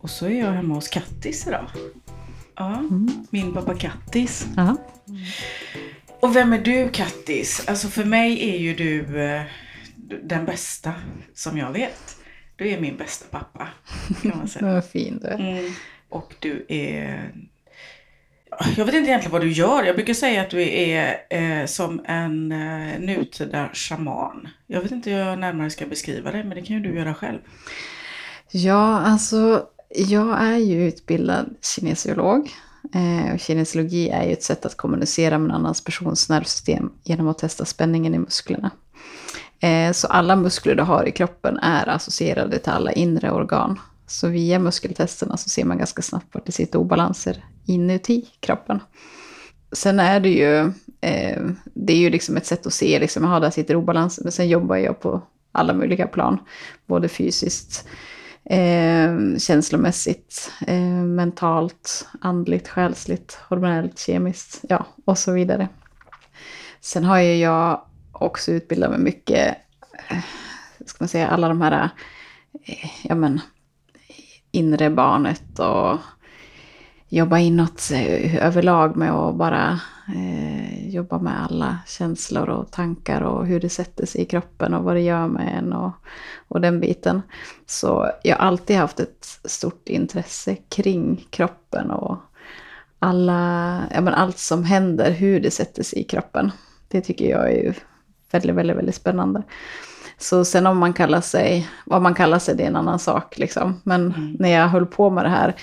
Och så är jag hemma hos Kattis idag. Ja, min pappa Kattis. Ja. Och vem är du Kattis? Alltså för mig är ju du eh, den bästa som jag vet. Du är min bästa pappa kan man säga. Vad fin du är. Mm. Och du är... Jag vet inte egentligen vad du gör. Jag brukar säga att du är eh, som en eh, nutida shaman. Jag vet inte hur jag närmare ska beskriva det, men det kan ju du göra själv. Ja, alltså jag är ju utbildad kinesiolog. Eh, och kinesiologi är ju ett sätt att kommunicera med en annans persons nervsystem genom att testa spänningen i musklerna. Eh, så alla muskler du har i kroppen är associerade till alla inre organ. Så via muskeltesterna så ser man ganska snabbt vart det sitter obalanser inuti kroppen. Sen är det ju, eh, det är ju liksom ett sätt att se, liksom, jaha, där sitter obalanser. Men sen jobbar jag på alla möjliga plan. Både fysiskt, eh, känslomässigt, eh, mentalt, andligt, själsligt, hormonellt, kemiskt, ja, och så vidare. Sen har ju jag också utbildat mig mycket, eh, ska man säga, alla de här, eh, ja men, inre barnet och jobba inåt överlag med att bara eh, jobba med alla känslor och tankar och hur det sätter sig i kroppen och vad det gör med en och, och den biten. Så jag har alltid haft ett stort intresse kring kroppen och alla, ja, men allt som händer, hur det sätter sig i kroppen. Det tycker jag är ju väldigt, väldigt, väldigt spännande. Så sen om man kallar sig, vad man kallar sig, det är en annan sak liksom. Men Mm. när jag höll på med det här,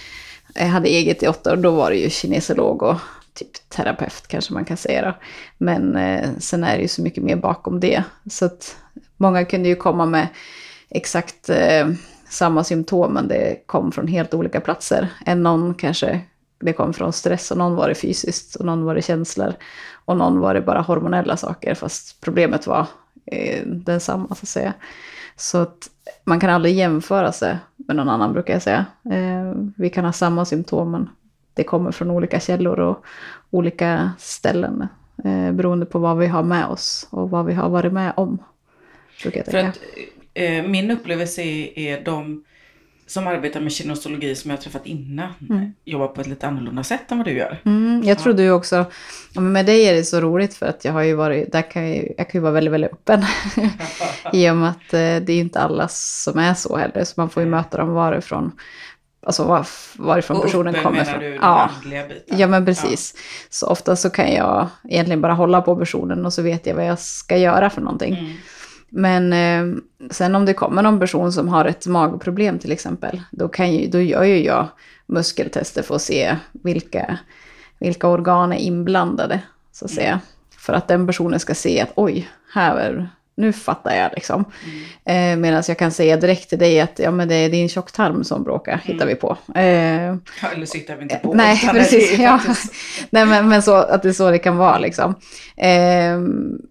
jag hade eget i åtta år, då var det ju kinesolog och typ terapeut kanske man kan säga då. Men eh, sen är det ju så mycket mer bakom det. Så att många kunde ju komma med exakt eh, samma symptom, men det kom från helt olika platser. En någon kanske, det kom från stress och någon var det fysiskt och någon var det känslor. Och någon var det bara hormonella saker, fast problemet var eh, densamma så att säga. Så att man kan aldrig jämföra sig med någon annan brukar jag säga. Eh, vi kan ha samma symptom men det kommer från olika källor och olika ställen. Eh, beroende på vad vi har med oss och vad vi har varit med om. Brukar jag För tänka. att eh, min upplevelse är, är de som arbetar med kinesologi som jag har träffat innan Mm. jobbar på ett lite annorlunda sätt än vad du gör. Mm, jag tror du också, ja, med dig är det så roligt för att jag har ju varit, där kan jag, jag kan ju vara väldigt, väldigt öppen. I och med att eh, det är ju inte alla som är så heller, så man får ju möta dem varifrån, alltså var, varifrån Och personen uppe kommer menar ifrån. du Ja, biten? ja, men precis. Så ofta så kan jag egentligen bara hålla på personen och så vet jag vad jag ska göra för någonting. Mm. Men eh, sen om det kommer någon person som har ett magproblem till exempel, då, kan ju, då gör ju jag muskeltester för att se vilka, vilka organ är inblandade, så att säga. För att den personen ska se att oj, här, är- nu fattar jag liksom. Eh, Medan jag kan säga direkt till dig att ja, men det är din tjocktarm som bråkar, hittar vi på. Eh, Ja, Eller sitter vi inte på. Nej, precis. Ja. Nej, men, men så, att det är så det kan vara liksom. Eh,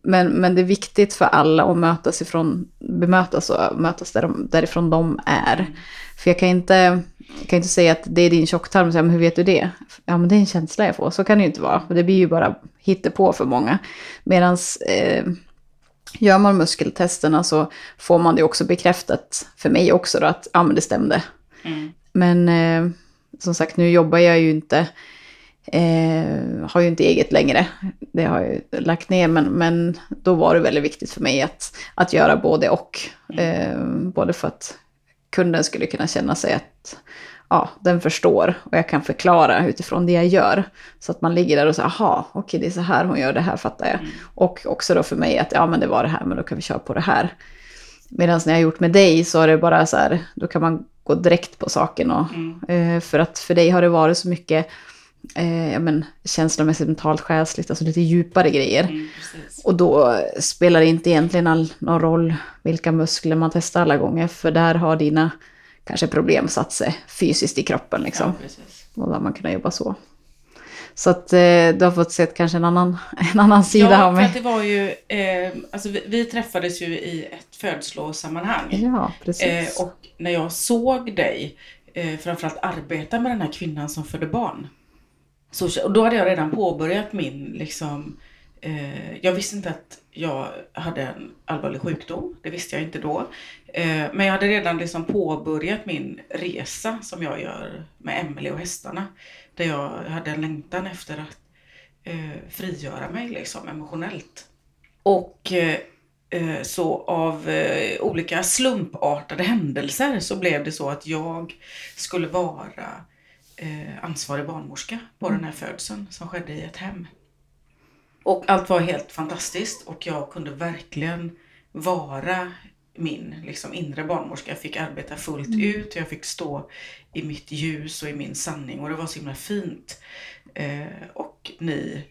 men, men det är viktigt för alla att mötas ifrån, bemötas och mötas där de, därifrån de är. För jag kan inte, kan inte säga att det är din tjocktarm, och säga, men hur vet du det? Ja, men det är en känsla jag får. Så kan det ju inte vara. Det blir ju bara hittepå för många. Medan eh, gör man muskeltesterna så får man det också bekräftat, för mig också, då, att ja, men det stämde. Mm. Men eh, som sagt, nu jobbar jag ju inte, eh, har ju inte eget längre. Det har jag ju lagt ner, men, men då var det väldigt viktigt för mig att, att göra både och. Eh, både för att kunden skulle kunna känna sig att ja, den förstår och jag kan förklara utifrån det jag gör. Så att man ligger där och säger, aha, okej det är så här hon gör, det här fattar jag. Och också då för mig att, ja men det var det här, men då kan vi köra på det här. Medan när jag har gjort med dig så är det bara så här, då kan man gå direkt på saken. Och, eh, för att för dig har det varit så mycket eh, ja, men, känslomässigt, mentalt, själsligt, alltså lite djupare grejer. Mm. Och då spelar det inte egentligen all, någon roll vilka muskler man testar alla gånger, för där har dina kanske problem satt sig fysiskt i kroppen liksom. Ja. Och har man kunnat jobba så. Så att eh, du har fått sett kanske en annan, en annan sida ja, av mig. det var ju, eh, alltså vi, vi träffades ju i ett födslosammanhang. Ja, precis. Eh, och när jag såg dig, eh, framförallt arbeta med den här kvinnan som födde barn. Så, och då hade jag redan påbörjat min liksom, Eh, jag visste inte att jag hade en allvarlig sjukdom. Det visste jag inte då. Eh, men jag hade redan liksom påbörjat min resa som jag gör med Emelie och hästarna. Där jag hade en längtan efter att eh, frigöra mig liksom emotionellt. Och eh, eh, så av eh, olika slumpartade händelser så blev det så att jag skulle vara eh, ansvarig barnmorska på den här födseln som skedde i ett hem. Och allt var helt fantastiskt och jag kunde verkligen vara min liksom, inre barnmorska. Jag fick arbeta fullt mm. ut, jag fick stå i mitt ljus och i min sanning och det var så himla fint. Eh, och ni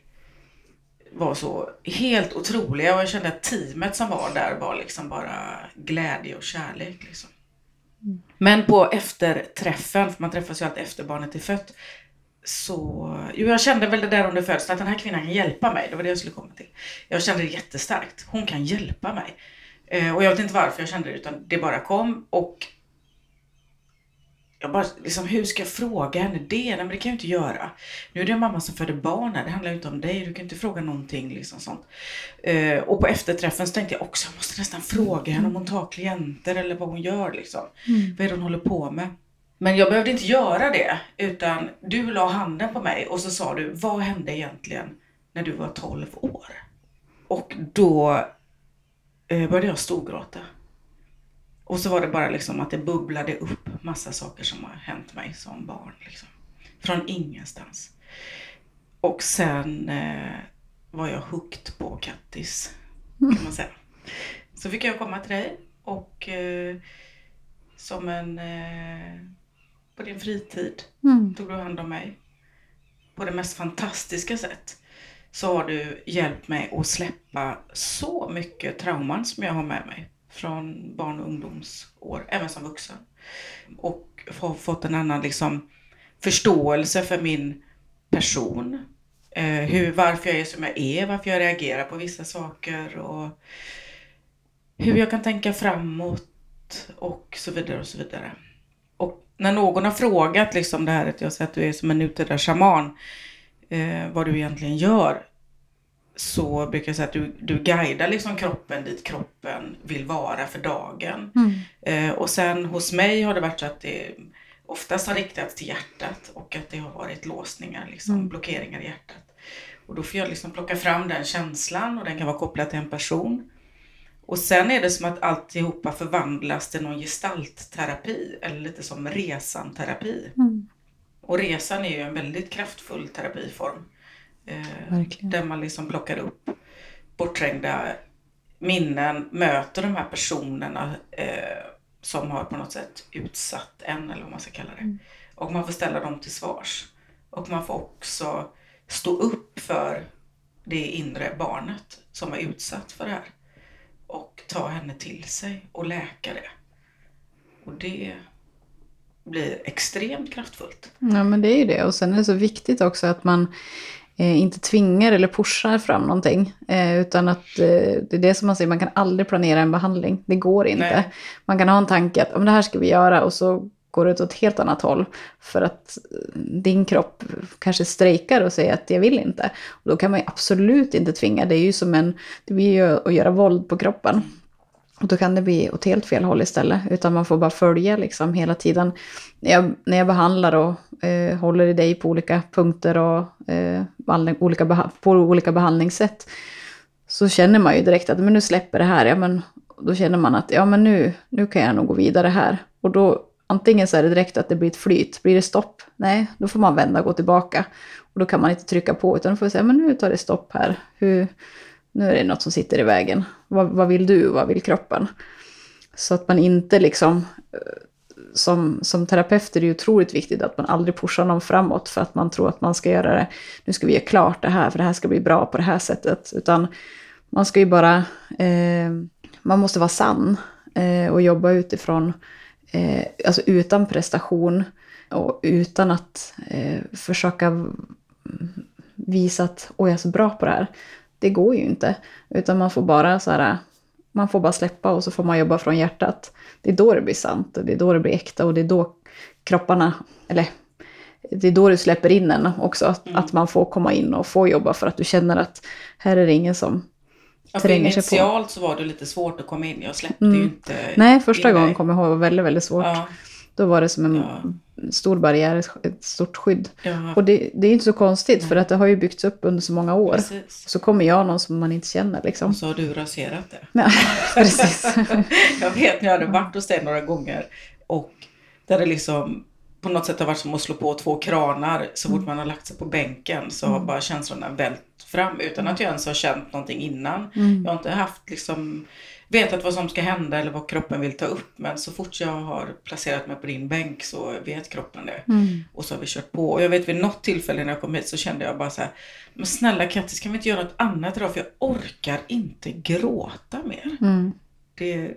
var så helt otroliga och jag kände att teamet som var där var liksom bara glädje och kärlek. Liksom. Mm. Men på efterträffen, för man träffas ju alltid efter barnet är fött, så, jo jag kände väl det där under födseln att den här kvinnan kan hjälpa mig. Det var det jag skulle komma till. Jag kände det jättestarkt. Hon kan hjälpa mig. Eh, och jag vet inte varför jag kände det utan det bara kom och jag bara, liksom, hur ska jag fråga henne det? Nej, men det kan jag inte göra. Nu är det en mamma som föder barn här, det handlar ju inte om dig, du kan inte fråga någonting. Liksom sånt. Eh, och på efterträffen så tänkte jag också, jag måste nästan fråga henne om hon tar klienter eller vad hon gör. Liksom. Mm. Vad är det hon håller på med? Men jag behövde inte göra det, utan du la handen på mig och så sa du, vad hände egentligen när du var 12 år? Och då började jag storgråta. Och så var det bara liksom att det bubblade upp massa saker som har hänt mig som barn. Liksom. Från ingenstans. Och sen eh, var jag hooked på Kattis, kan man säga. Så fick jag komma till dig och eh, som en eh, på din fritid mm. tog du hand om mig. På det mest fantastiska sätt så har du hjälpt mig att släppa så mycket trauman som jag har med mig från barn och ungdomsår, även som vuxen. Och har fått en annan liksom, förståelse för min person. Eh, hur, varför jag är som jag är, varför jag reagerar på vissa saker och hur jag kan tänka framåt och så vidare och så vidare när någon har frågat liksom det här att jag säger att du är som en nutida shaman, eh, vad du egentligen gör, så brukar jag säga att du, du guidar liksom kroppen dit kroppen vill vara för dagen. Mm. Eh, och sen hos mig har det varit så att det oftast har riktats till hjärtat och att det har varit låsningar, liksom, mm. blockeringar i hjärtat. Och då får jag liksom plocka fram den känslan och den kan vara kopplad till en person. Och sen är det som att alltihopa förvandlas till någon gestaltterapi eller lite som resanterapi. Mm. Och resan är ju en väldigt kraftfull terapiform. Eh, där man liksom plockar upp bortträngda minnen, möter de här personerna eh, som har på något sätt utsatt en eller vad man ska kalla det. Mm. Och man får ställa dem till svars. Och man får också stå upp för det inre barnet som var utsatt för det här och ta henne till sig och läka det. Och det blir extremt kraftfullt. Ja men det är ju det och sen är det så viktigt också att man eh, inte tvingar eller pushar fram någonting. Eh, utan att eh, det är det som man säger, man kan aldrig planera en behandling. Det går inte. Nej. Man kan ha en tanke att om det här ska vi göra och så går det åt ett helt annat håll. För att din kropp kanske strejkar och säger att jag vill inte. Och då kan man ju absolut inte tvinga. Det är ju som en, det blir ju att göra våld på kroppen. Och då kan det bli åt helt fel håll istället. Utan man får bara följa liksom hela tiden. När jag, när jag behandlar och eh, håller i dig på olika punkter och eh, olika på olika behandlingssätt. Så känner man ju direkt att men nu släpper det här. Ja, men, då känner man att ja, men nu, nu kan jag nog gå vidare här. Och då Antingen så är det direkt att det blir ett flyt. Blir det stopp? Nej, då får man vända och gå tillbaka. Och då kan man inte trycka på utan då får man säga, men nu tar det stopp här. Hur, nu är det något som sitter i vägen. Vad, vad vill du? Vad vill kroppen? Så att man inte liksom... Eh, som, som terapeut är det ju otroligt viktigt att man aldrig pushar någon framåt för att man tror att man ska göra det. Nu ska vi göra klart det här för det här ska bli bra på det här sättet. Utan man ska ju bara... Eh, man måste vara sann eh, och jobba utifrån eh, alltså utan prestation och utan att eh, försöka visa att oj, jag är så bra på det här. Det går ju inte. Utan man får bara så här, man får bara släppa och så får man jobba från hjärtat. Det är då det blir sant och det är då det blir äkta och det är då kropparna, eller det är då du släpper in en också. Att, Mm. att man får komma in och få jobba för att du känner att här är det ingen som Ja, tränger sig på. initialt så var det lite svårt att komma in. Jag släppte Mm. ju inte Nej, första gången kommer jag ihåg var väldigt, väldigt svårt. Ja, Då var det som en Ja. stor barriär, ett stort skydd. ja, Och det, det är inte så konstigt för att det har ju byggts upp under så många år. precis. Så kommer jag någon som man inte känner liksom. Och så har du raserat det. Ja, precis. jag vet när jag hade varit hos dig några gånger och där det liksom på något sätt har varit som att slå på två kranar. Så fort man har lagt sig på bänken så har bara känslorna vält fram utan att jag ens har känt någonting innan. Mm. Jag har inte haft liksom vetat vad som ska hända eller vad kroppen vill ta upp. Men så fort jag har placerat mig på din bänk så vet kroppen det. Mm. Och så har vi kört på. Och jag vet vid något tillfälle när jag kom hit så kände jag bara så här. Men snälla Kattis kan vi inte göra något annat idag? För jag orkar inte gråta mer. Mm. Det,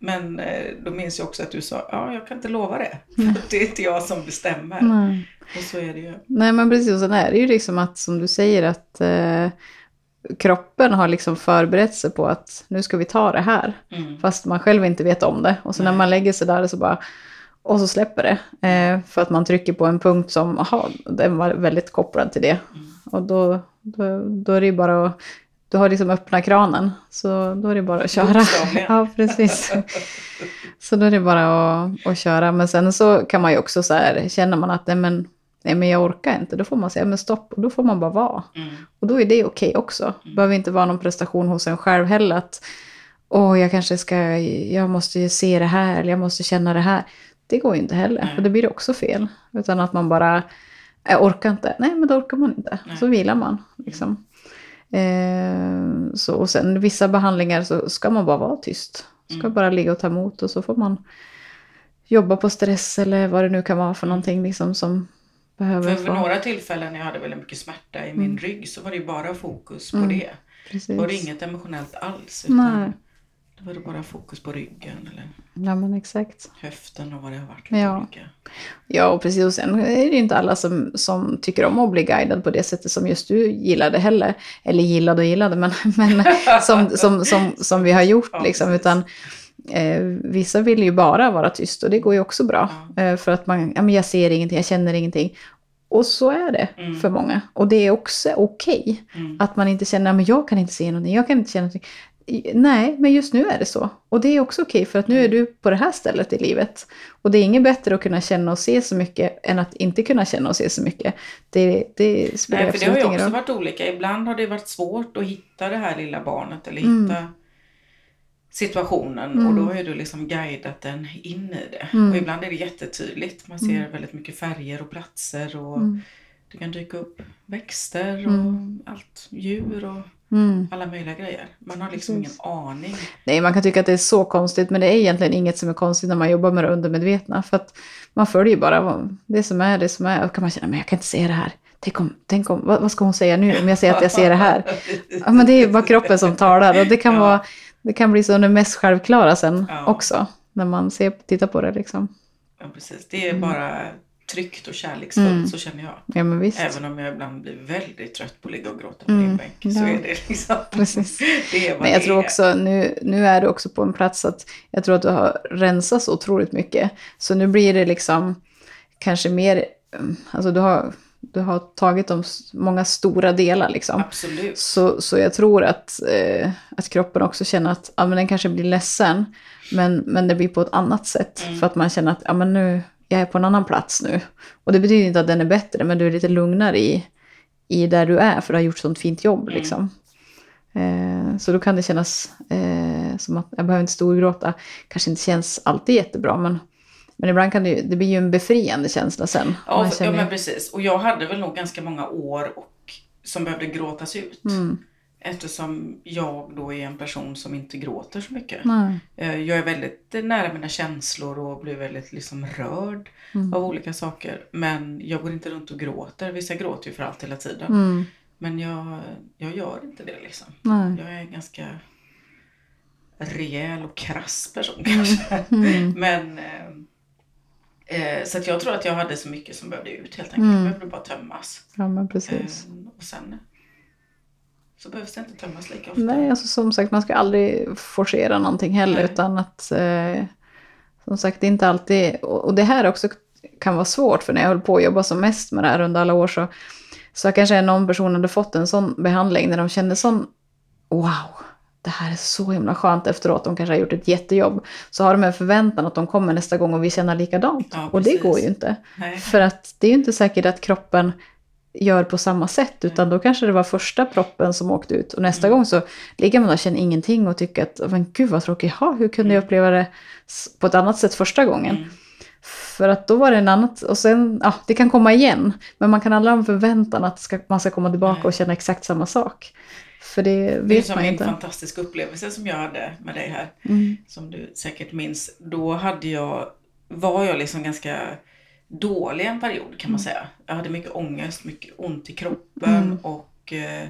men eh, då minns jag också att du sa, ja jag kan inte lova det. Det är inte jag som bestämmer. Nej. Och så är det ju. Nej men precis, och sen är det ju liksom att som du säger att eh, kroppen har liksom förberett sig på att nu ska vi ta det här. Mm. Fast man själv inte vet om det. Och så när Nej. man lägger sig där så bara, och så släpper det. Eh, för att man trycker på en punkt som, aha, den var väldigt kopplad till det. Mm. Och då, då, då är det ju bara att, du har liksom öppnat kranen. Så då är det bara att köra. Ja, precis. Så då är det bara att, att köra. Men sen så kan man ju också så här, känner man att nej men, nej men jag orkar inte, då får man säga men stopp. Och då får man bara vara. Mm. Och då är det okej också. Det behöver inte vara någon prestation hos en själv heller. Att åh, jag kanske ska, jag måste ju se det här, eller jag måste känna det här. Det går ju inte heller, Nej. för det blir också fel. Utan att man bara, jag orkar inte. Nej, men då orkar man inte. Nej. Så vilar man. Liksom. Eh, så, och sen vissa behandlingar så ska man bara vara tyst. Ska Mm. bara ligga och ta emot och så får man jobba på stress eller vad det nu kan vara för någonting liksom som behöver För få... några tillfällen när jag hade väldigt mycket smärta i min Mm. rygg så var det ju bara fokus på Mm. det. Precis. Var det inget emotionellt alls. Utan Nej. Då var det bara fokus på ryggen eller Ja, men exakt. höften och vad det har varit. Ja. olika. Ja, och precis. Och sen är det ju inte alla som, som tycker om att bli guidad på det sättet som just du gillade heller. Eller gillade och gillade, men, men som, som, som, som vi har gjort. Ja, liksom. Utan, eh, vissa vill ju bara vara tyst och det går ju också bra. Eh, för att man, ja men jag ser ingenting, jag känner ingenting. Och så är det Mm. för många. Och det är också okej. Mm. Att man inte känner, men jag kan inte se någonting, jag kan inte känna någonting. Nej, men just nu är det så. Och det är också okej, för att nu är du på det här stället i livet. Och det är inget bättre att kunna känna och se så mycket än att inte kunna känna och se så mycket. Det, det spelar Nej, för det har ju också roll. varit olika. Ibland har det varit svårt att hitta det här lilla barnet eller Mm. hitta situationen Mm. och då har ju du liksom guidat den in i det. Mm. Och ibland är det jättetydligt. Man ser väldigt mycket färger och platser och Mm. det kan dyka upp växter och Mm. allt, djur och Mm. alla möjliga grejer. Man har liksom Precis. ingen aning. Nej, man kan tycka att det är så konstigt, men det är egentligen inget som är konstigt när man jobbar med det undermedvetna. För att man följer bara vad- det som är, det som är. Och kan man känna, men jag kan inte se det här. Tänk om, tänk om vad, vad ska hon säga nu om jag säger att jag ser det här? Ja, men det är ju bara kroppen som talar och det kan, Ja. vara, det kan bli så det mest självklara sen Ja. också. När man ser, tittar på det liksom. Ja, precis. Det är bara tryggt och kärleksfullt, Mm. så känner jag. Ja men visst. Även om jag ibland blir väldigt trött på att ligga och gråta på Mm, din bänk. Så ja. är det liksom. Precis. Det är vad Men jag det tror är. också, nu, nu är du också på en plats att jag tror att du har rensat så otroligt mycket. Så nu blir det liksom kanske mer, mm, alltså du har, du har tagit de många stora delar liksom. Absolut. Så, så jag tror att, eh, att kroppen också känner att ja, men den kanske blir ledsen, men, men det blir på ett annat sätt. Mm. För att man känner att ja, men nu, jag är på en annan plats nu. Och det betyder inte att den är bättre, men du är lite lugnare i, i där du är, för du har gjort sånt fint jobb. Mm. Liksom. Eh, så då kan det kännas eh, som att jag behöver inte storgråta. Kanske inte känns alltid jättebra, men, men ibland kan det, ju, det blir ju en befriande känsla sen. Ja, ja, men precis. Och jag hade väl nog ganska många år och, som behövde gråtas ut. Mm. Eftersom jag då är en person som inte gråter så mycket. Nej. Eh, Jag är väldigt nära mina känslor och blir väldigt liksom rörd Mm. av olika saker. Men jag går inte runt och gråter. Vissa gråter ju för allt hela tiden. Mm. Men jag, jag gör inte det liksom. Nej. Jag är en ganska rejäl och krass person kanske. Mm. Men eh, eh, så att jag tror att jag hade så mycket som behövde ut helt enkelt. Mm. Det behövde bara tömmas. Ja, men precis. Eh, och sen så behövs det inte tömmas lika ofta. Nej, alltså som sagt, man ska aldrig forcera någonting heller. Nej. Utan att, eh, som sagt, det är inte alltid... Och, och det här också kan vara svårt. För när jag höll på att jobba som mest med det här under alla år så, så kanske någon person hade fått en sån behandling när de kände sån wow, det här är så himla skönt efteråt. De kanske har gjort ett jättejobb. Så har de en förväntan att de kommer nästa gång och vi känner likadant. Ja, och det går ju inte. Nej. För att det är ju inte säkert att kroppen gör på samma sätt. Utan då kanske det var första proppen som åkte ut. Och nästa Mm. gång så ligger man och känner ingenting och tycker att men gud vad tråkigt. Ja, hur kunde jag uppleva det på ett annat sätt första gången? Mm. För att då var det en annat, och sen, ja, det kan komma igen. Men man kan aldrig ha en förväntan att ska, man ska komma tillbaka och känna exakt samma sak. För det Det är vet som man en inte. fantastisk upplevelse som jag hade med dig här. Mm. Som du säkert minns. Då hade jag, var jag liksom ganska dålig en period kan man säga. Jag hade mycket ångest, mycket ont i kroppen Mm. och eh,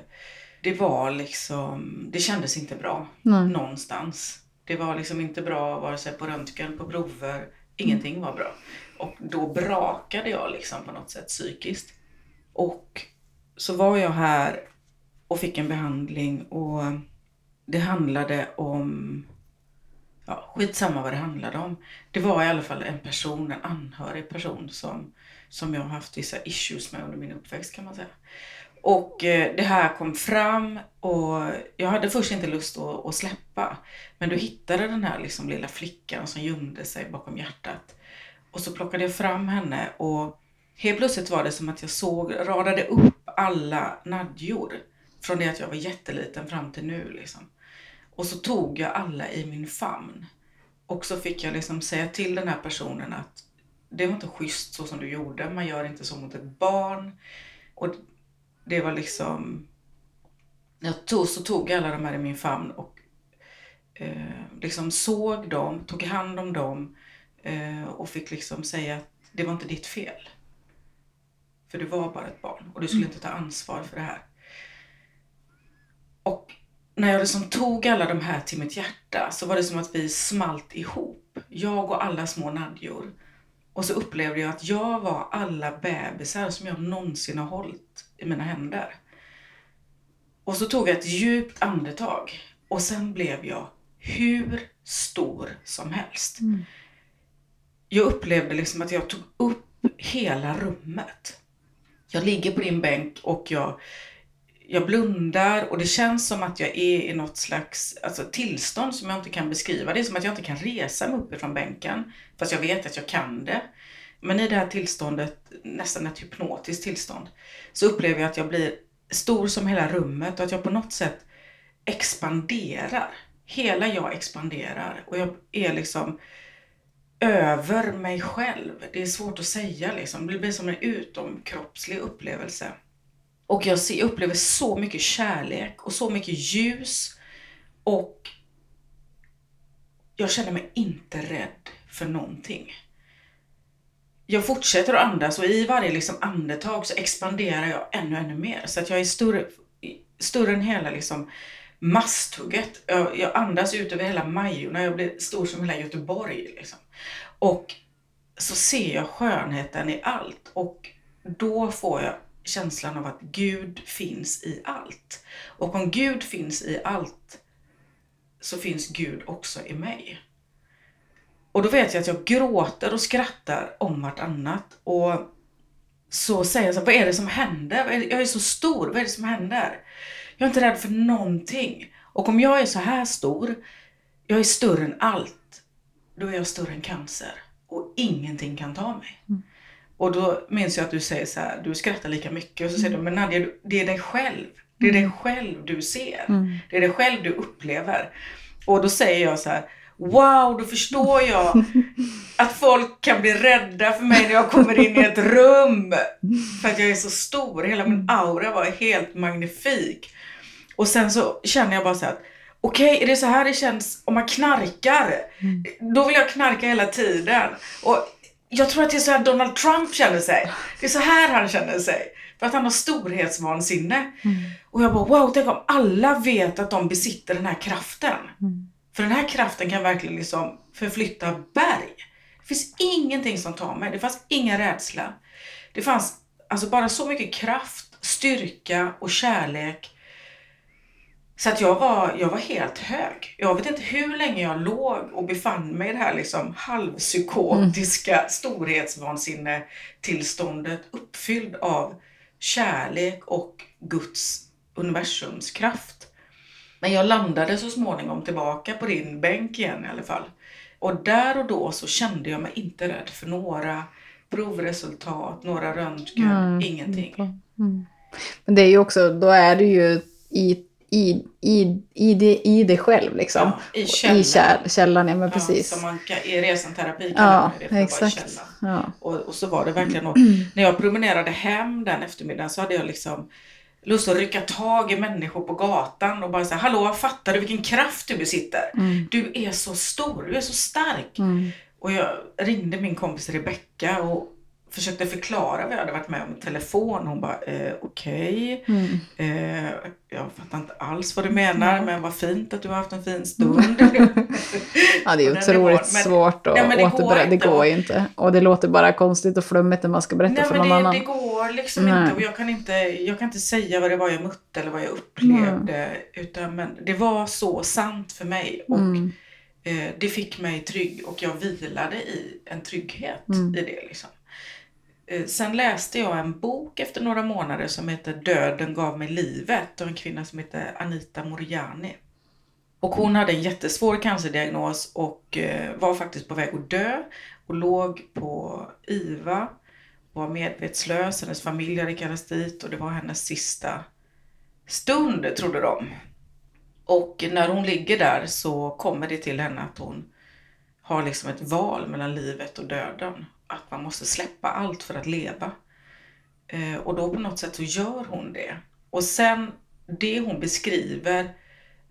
det var liksom, det kändes inte bra Nej. någonstans. Det var liksom inte bra vare sig på röntgen, på prover, ingenting var bra. Och då brakade jag liksom på något sätt psykiskt. Och så var jag här och fick en behandling och det handlade om, ja skitsamma vad det handlade om. Det var i alla fall en person, en anhörig person som, som jag har haft vissa issues med under min uppväxt kan man säga. Och eh, det här kom fram och jag hade först inte lust att, att släppa. Men du hittade den här liksom lilla flickan som gömde sig bakom hjärtat. Och så plockade jag fram henne och helt plötsligt var det som att jag såg, radade upp alla nadjor. Från det att jag var jätteliten fram till nu liksom. Och så tog jag alla i min famn. Och så fick jag liksom säga till den här personen att det var inte schysst så som du gjorde. Man gör inte så mot ett barn. Och det var liksom... Jag tog, så tog jag alla de här i min famn och eh, liksom såg dem, tog hand om dem eh, och fick liksom säga att det var inte ditt fel. För du var bara ett barn och du skulle inte ta ansvar för det här. Och när jag liksom tog alla de här till mitt hjärta så var det som att vi smalt ihop. Jag och alla små nadjor. Och så upplevde jag att jag var alla bebisar som jag någonsin har hållit i mina händer. Och så tog jag ett djupt andetag och sen blev jag hur stor som helst. Mm. Jag upplevde liksom att jag tog upp hela rummet. Jag ligger på din bänk och jag, jag blundar och det känns som att jag är i något slags alltså, tillstånd som jag inte kan beskriva. Det är som att jag inte kan resa mig uppifrån bänken. Fast jag vet att jag kan det. Men i det här tillståndet, nästan ett hypnotiskt tillstånd, så upplever jag att jag blir stor som hela rummet och att jag på något sätt expanderar. Hela jag expanderar och jag är liksom över mig själv. Det är svårt att säga liksom. Det blir som en utomkroppslig upplevelse. Och jag ser, upplever så mycket kärlek och så mycket ljus. Och jag känner mig inte rädd för någonting. Jag fortsätter att andas och i varje liksom andetag så expanderar jag ännu, ännu mer. Så att jag är större, större än hela liksom masthugget. Jag, jag andas ut över hela Majorna. Jag blir stor som hela Göteborg. Liksom. Och så ser jag skönheten i allt. Och då får jag känslan av att Gud finns i allt. Och om Gud finns i allt så finns Gud också i mig. Och då vet jag att jag gråter och skrattar om vartannat. Och så säger jag så här, vad är det som händer? Jag är så stor, vad är det som händer? Jag är inte rädd för någonting. Och om jag är så här stor, jag är större än allt, då är jag större än cancer. Och ingenting kan ta mig. Mm. Och då minns jag att du säger så här, du skrattar lika mycket. Och så säger du, men Nadja, det är dig själv. Det är dig själv du ser. Mm. Det är dig själv du upplever. Och då säger jag så här, wow, då förstår jag att folk kan bli rädda för mig när jag kommer in i ett rum. För att jag är så stor. Hela min aura var helt magnifik. Och sen så känner jag bara så här, att, okej, är det så här det känns om man knarkar? Då vill jag knarka hela tiden. Och jag tror att det är så här Donald Trump känner sig. Det är så här han känner sig. För att han har storhetsvansinne. Och jag bara, wow, tänk om alla vet att de besitter den här kraften. För den här kraften kan verkligen liksom förflytta berg. Det finns ingenting som tar mig. Det fanns ingen rädsla. Det fanns alltså bara så mycket kraft, styrka och kärlek Så att jag var, jag var helt hög. Jag vet inte hur länge jag låg och befann mig i det här liksom halvpsykotiska mm. storhetsvansinne tillståndet uppfylld av kärlek och Guds universums kraft. Men jag landade så småningom tillbaka på din bänk igen i alla fall. Och där och då så kände jag mig inte rädd för några provresultat, några röntgen, mm. ingenting. Mm. Men det är ju också, då är du ju i i, i, i, det, i det själv liksom. Ja, I källan. I käll, källan, ja men precis. Ja, som man kan, I resenterapi kallar ja, man det för exakt. Ja. Och, och så var det verkligen. Och när jag promenerade hem den eftermiddagen så hade jag liksom lust att rycka tag i människor på gatan och bara säga Hallå, fattar du vilken kraft du besitter? Mm. Du är så stor, du är så stark. Mm. Och jag ringde min kompis Rebecka och försökte förklara vad jag hade varit med om i telefon. Hon bara, eh, okej. Okay. Mm. Eh, jag fattar inte alls vad du menar, mm. men vad fint att du har haft en fin stund. ja, det är otroligt svårt att nej, återberätta. Det går ju inte. Och det låter bara konstigt och flummigt när man ska berätta nej, för någon det, annan. det går liksom nej. inte. Och jag kan inte, jag kan inte säga vad det var jag mötte eller vad jag upplevde. Mm. Utan, men det var så sant för mig. Och mm. eh, det fick mig trygg och jag vilade i en trygghet mm. i det. Liksom. Eh, sen läste jag en bok efter några månader som heter Döden gav mig livet av en kvinna som heter Anita Moriani. Och hon hade en jättesvår cancerdiagnos och eh, var faktiskt på väg att dö och låg på IVA, var medvetslös, hennes familj hade kallats dit och det var hennes sista stund trodde de. Och när hon ligger där så kommer det till henne att hon har liksom ett val mellan livet och döden att man måste släppa allt för att leva. Eh, och då på något sätt så gör hon det. Och sen det hon beskriver,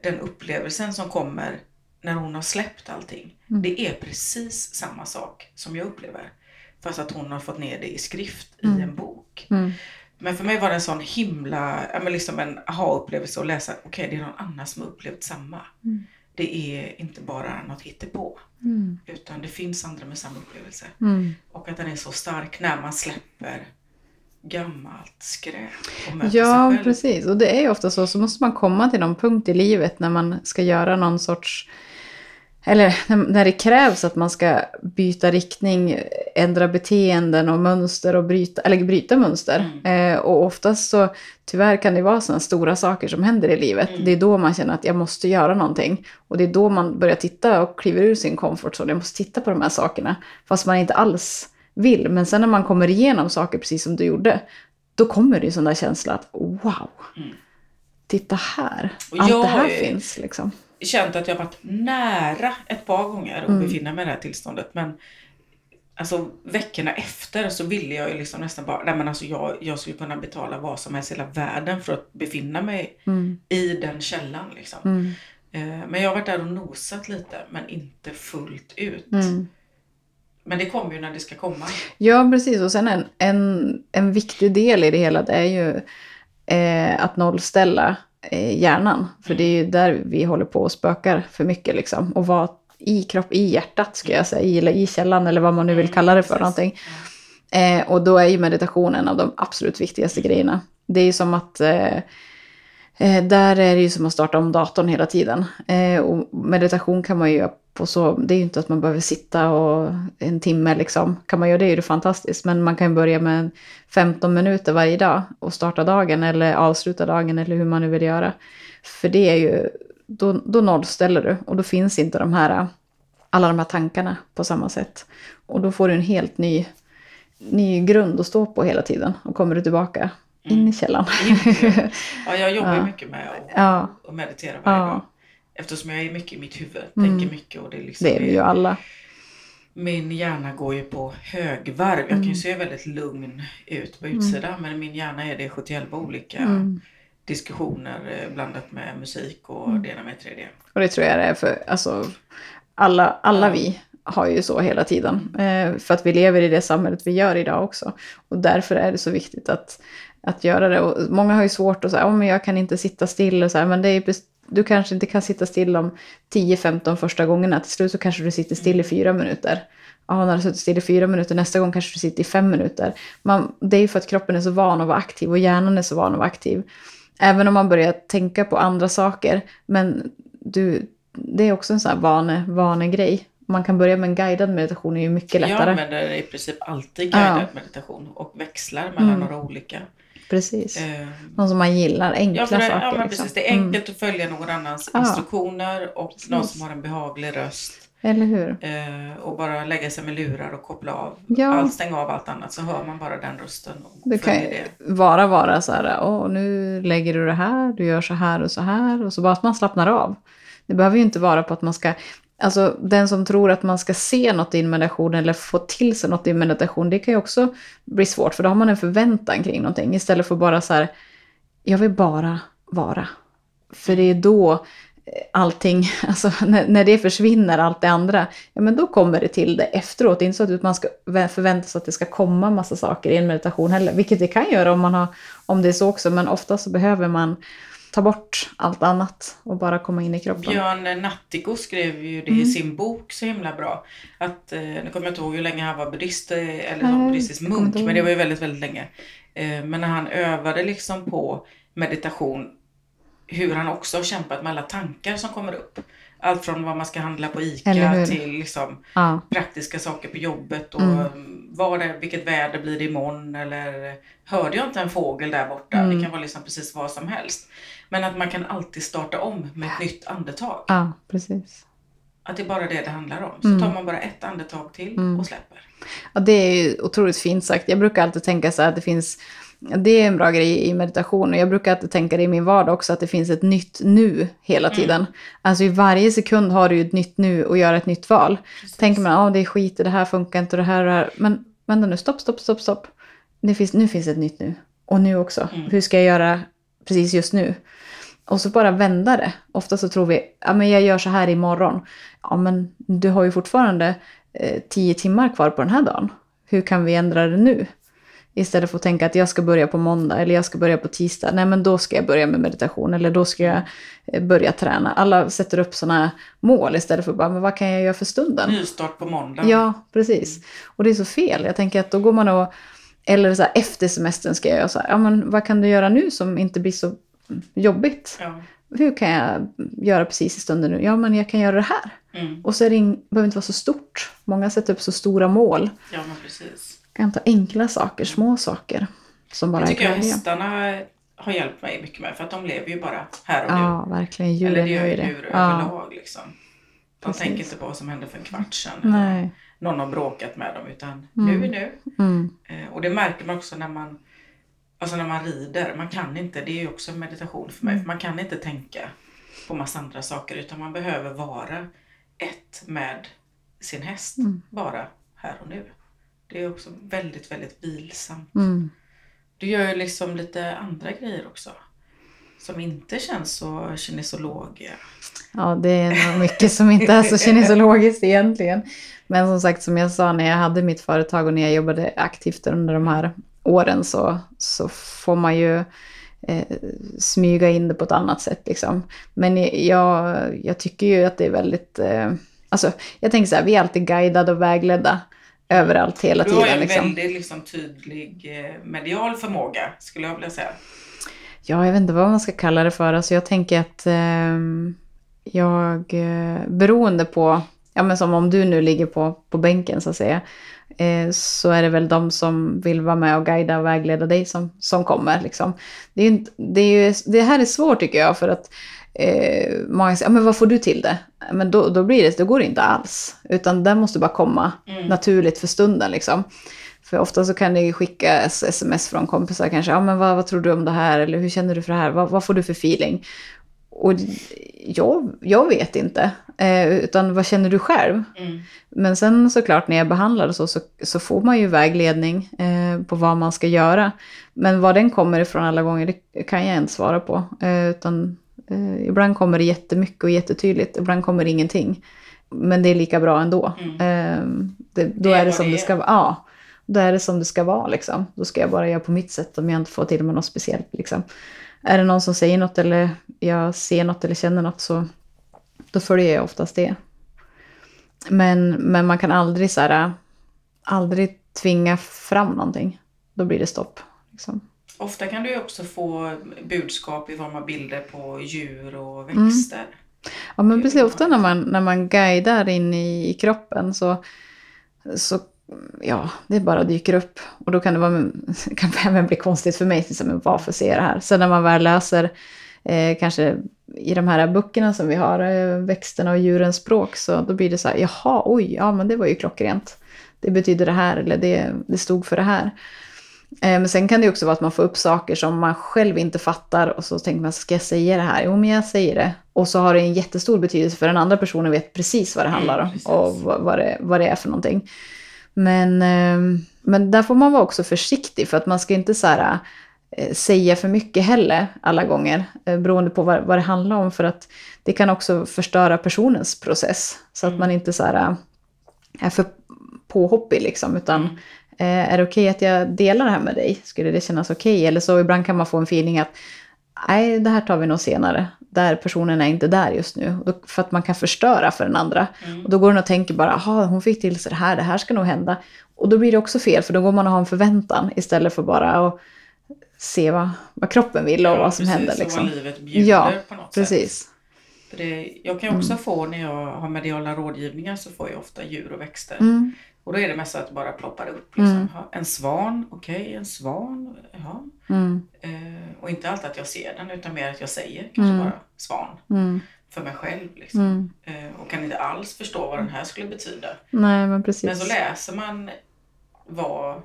den upplevelsen som kommer när hon har släppt allting. Mm. Det är precis samma sak som jag upplever. Fast att hon har fått ner det i skrift mm. i en bok. Mm. Men för mig var det en sån himla, men liksom en aha-upplevelse att läsa, okej okay, det är någon annan som har upplevt samma. Det är inte bara något hittepå. Mm. Utan det finns andra med samma upplevelse. Mm. Och att den är så stark när man släpper gammalt skräp och möter Ja, sig själv. precis. Och det är ju ofta så, så måste man komma till någon punkt i livet när man ska göra någon sorts eller när det krävs att man ska byta riktning, ändra beteenden och mönster och bryta, eller bryta mönster. Mm. Eh, och oftast så, tyvärr kan det vara sådana stora saker som händer i livet. Mm. Det är då man känner att jag måste göra någonting. Och det är då man börjar titta och kliver ur sin comfort zone. Jag måste titta på de här sakerna. Fast man inte alls vill. Men sen när man kommer igenom saker precis som du gjorde, då kommer det ju sån där känsla att wow, mm. titta här, allt det här finns liksom känt att jag varit nära ett par gånger att mm. befinna mig i det här tillståndet. Men alltså veckorna efter så ville jag ju liksom nästan bara, nej men alltså jag, jag skulle kunna betala vad som helst i hela världen för att befinna mig mm. i den källan liksom. Mm. Eh, men jag har varit där och nosat lite men inte fullt ut. Mm. Men det kommer ju när det ska komma. Ja precis och sen en, en, en viktig del i det hela det är ju eh, att nollställa hjärnan. För det är ju där vi håller på och spökar för mycket liksom. Och vara i kropp, i hjärtat ska jag säga, eller i källan eller vad man nu vill mm, kalla det för någonting. Eh, och då är ju meditation en av de absolut viktigaste grejerna. Det är ju som att eh, eh, där är det ju som att starta om datorn hela tiden. Eh, och meditation kan man ju göra på så, det är ju inte att man behöver sitta och en timme liksom. Kan man göra det är det fantastiskt. Men man kan börja med 15 minuter varje dag och starta dagen eller avsluta dagen eller hur man nu vill göra. För det är ju, då, då nollställer du och då finns inte de här, alla de här tankarna på samma sätt. Och då får du en helt ny, ny grund att stå på hela tiden och kommer du tillbaka in i källan. ja, jag jobbar ja. mycket med att ja. meditera varje ja. dag. Eftersom jag är mycket i mitt huvud, mm. tänker mycket. Och det, är liksom det är vi ju alla. Min hjärna går ju på högvarv. Jag kan ju mm. se väldigt lugn ut på mm. utsidan mm. men min hjärna är det 71 olika mm. diskussioner eh, blandat med musik och mm. det ena med tredje. Och det tror jag det är för alltså, alla, alla vi har ju så hela tiden. Eh, för att vi lever i det samhället vi gör idag också. Och därför är det så viktigt att, att göra det. Och många har ju svårt att säga, oh, men jag kan inte sitta still och så här, men det är du kanske inte kan sitta still de 10-15 första gångerna. Till slut så kanske du sitter still i fyra minuter. Ja, när du suttit still i fyra minuter, nästa gång kanske du sitter i fem minuter. Man, det är ju för att kroppen är så van att vara aktiv och hjärnan är så van att vara aktiv. Även om man börjar tänka på andra saker. Men du, det är också en sån här vane, vanegrej. Man kan börja med en guidad meditation är ju mycket lättare. Jag använder i princip alltid guidad Ja. meditation och växlar mellan Mm. några olika. Precis. Eh, Någon som man gillar, enkla Ja, det, saker. ja men liksom. precis. Det är enkelt att följa någon annans Ja. instruktioner och Precis. någon som har en behaglig röst. Mm. Eller hur? Eh, och bara lägga sig med lurar och koppla av. Ja. Allt, stänga av allt annat så hör man bara den rösten och Det kan ju det. vara vara så här, åh nu lägger du det här, du gör så här och så här. Och så bara att man slappnar av. Det behöver ju inte vara på att man ska, alltså den som tror att man ska se något i en meditation eller få till sig något i en meditation, det kan ju också bli svårt. För då har man en förväntan kring någonting istället för bara så här, jag vill bara vara. För det är då eh, allting, alltså när, när det försvinner, allt det andra, ja men då kommer det till det efteråt. Det är inte så att man ska förvänta sig att det ska komma massa saker i en meditation heller, vilket det kan göra om, man har, om det är så också, men ofta så behöver man ta bort allt annat och bara komma in i kroppen. Björn Nattiko skrev ju det Mm. i sin bok så himla bra. Att, eh, nu kommer jag inte ihåg hur länge han var buddhist eh, eller Nej, buddhistisk munk, men det var ju väldigt, väldigt länge. Eh, men när han övade liksom på meditation, hur han också har kämpat med alla tankar som kommer upp. Allt från vad man ska handla på ICA till liksom Ja, praktiska saker på jobbet och Mm. vad det, vilket väder blir det imorgon eller hörde jag inte en fågel där borta? Mm. Det kan vara liksom precis vad som helst. Men att man kan alltid starta om med ett nytt andetag. ja, precis. Att det är bara det det handlar om. Så Mm. tar man bara ett andetag till Mm. och släpper. Ja, det är otroligt fint sagt. Jag brukar alltid tänka så här att det finns, det är en bra grej i meditation och jag brukar alltid tänka det i min vardag också, att det finns ett nytt nu hela Mm. tiden. Alltså i varje sekund har du ju ett nytt nu och gör ett nytt val. Precis. Tänker man, ja det är skit, det här funkar inte och det här och det här. Men vänta nu, stopp, stopp, stopp, stopp. Det finns, nu finns ett nytt nu. Och nu också. Mm. Hur ska jag göra precis just nu? Och så bara vända det. Ofta så tror vi, ja men jag gör så här imorgon. Ja men du har ju fortfarande eh, tio timmar kvar på den här dagen. Hur kan vi ändra det nu? Istället för att tänka att jag ska börja på måndag eller jag ska börja på tisdag. Nej men då ska jag börja med meditation eller då ska jag eh, börja träna. Alla sätter upp sådana mål istället för bara, men vad kan jag göra för stunden? Nystart på måndag. Ja, precis. Och det är så fel. Jag tänker att då går man och... Eller så här, efter semestern ska jag göra så här. Ja, men vad kan du göra nu som inte blir så jobbigt? Ja. Hur kan jag göra precis i stunden nu? Ja, men jag kan göra det här. Mm. Och så är det ing, behöver inte vara så stort. Många sätter upp så stora mål. ja, men precis. Kan ta enkla saker, små saker. Som bara är tycker jag glädje. hästarna har hjälpt mig mycket med. För att de lever ju bara här och nu. Ja, verkligen. Djuren Eller det gör ju djur Ja, överlag liksom. De Precis. tänker inte på vad som hände för en kvart sedan. nej. Någon har bråkat med dem utan Mm. nu är nu. Mm. Eh, och det märker man också när man Alltså när man rider, man kan inte, det är ju också meditation för mig, Mm. för man kan inte tänka på massa andra saker utan man behöver vara ett med sin häst, Mm. bara här och nu. Det är också väldigt, väldigt vilsamt. Mm. Du gör ju liksom lite andra grejer också. Som inte känns så kinesologiga. Ja, det är nog mycket som inte är så kinesologiskt egentligen. Men som sagt, som jag sa när jag hade mitt företag och när jag jobbade aktivt under de här åren så, så får man ju eh, smyga in det på ett annat sätt. Liksom. Men jag, jag tycker ju att det är väldigt... Eh, alltså, jag tänker så här, vi är alltid guidade och vägledda överallt hela Du har tiden. en Liksom. väldigt liksom, tydlig eh, medial förmåga skulle jag vilja säga. Ja, jag vet inte vad man ska kalla det för. Alltså jag tänker att ehm, jag, eh, beroende på, ja men som om du nu ligger på, på bänken så att säga, eh, så är det väl de som vill vara med och guida och vägleda dig som, som kommer. Liksom. Det, är det, är ju, det här är svårt tycker jag, för att eh, många säger, men vad får du till det? Men då, då blir det, då går det inte alls. Utan det måste bara komma Mm. naturligt för stunden. Liksom. För ofta så kan det ju skickas sms från kompisar kanske. Ja, men vad, vad tror du om det här? Eller hur känner du för det här? Vad, vad får du för feeling? Och jag, jag vet inte. Eh, utan vad känner du själv? Mm. Men sen såklart när jag behandlar och så, så, så får man ju vägledning eh, på vad man ska göra. Men var den kommer ifrån alla gånger, det kan jag inte svara på. Eh, utan ibland kommer det jättemycket och jättetydligt, ibland kommer det ingenting. Men det är lika bra ändå. Mm. Eh, det, då Det är är det som det det ska vara. Ja, då är det som det ska vara liksom. Då ska jag bara göra på mitt sätt om jag inte får till mig något speciellt liksom. Är det någon som säger något eller jag ser något eller känner något så då följer jag oftast det. Men, men man kan aldrig så här, aldrig tvinga fram någonting. Då blir det stopp. Liksom. Ofta kan du också få budskap i form av bilder på djur och växter. Ja, men precis. Ofta när man, när man guidar in i, i kroppen så, så ja, det bara dyker upp. Och då kan det, vara, kan det även bli konstigt för mig, liksom, varför ser jag det här? Sen när man väl läser eh, kanske i de här böckerna som vi har, eh, växterna och djurens språk, så då blir det så här, jaha, oj, ja men det var ju klockrent. Det betyder det här, eller det, det stod för det här. Eh, men sen kan det också vara att man får upp saker som man själv inte fattar och så tänker man, ska jag säga det här? Jo, men jag säger det. Och så har det en jättestor betydelse för den andra personen vet precis vad det handlar om och vad det, vad det är för någonting. Men, ehm, men där får man vara också försiktig för att man ska inte så här, eh, säga för mycket heller alla gånger eh, beroende på vad, vad det handlar om för att det kan också förstöra personens process. Så att mm. man inte så här, är för påhoppig liksom utan mm. Är det okej okay att jag delar det här med dig? Skulle det kännas okej? Okay? Eller så ibland kan man få en feeling att nej, det här tar vi nog senare. Där personen är inte där just nu. För att man kan förstöra för den andra. Mm. Och då går den och tänker bara, jaha, hon fick till sig det här, det här ska nog hända. Och då blir det också fel, för då går man och har en förväntan istället för bara att se vad, vad kroppen vill och ja, vad som precis, händer. Liksom. Och vad livet bjuder ja, på något precis. sätt. För det, jag kan också mm. få när jag har mediala rådgivningar så får jag ofta djur och växter. Mm. Och då är det mest att det bara ploppar upp. Liksom. Mm. En svan, okej okay, en svan. Ja. Mm. Eh, och inte alltid att jag ser den utan mer att jag säger kanske Mm. bara svan. Mm. För mig själv. Liksom. Mm. Eh, och kan inte alls förstå vad den här skulle betyda. Nej, men precis. Men så läser man vad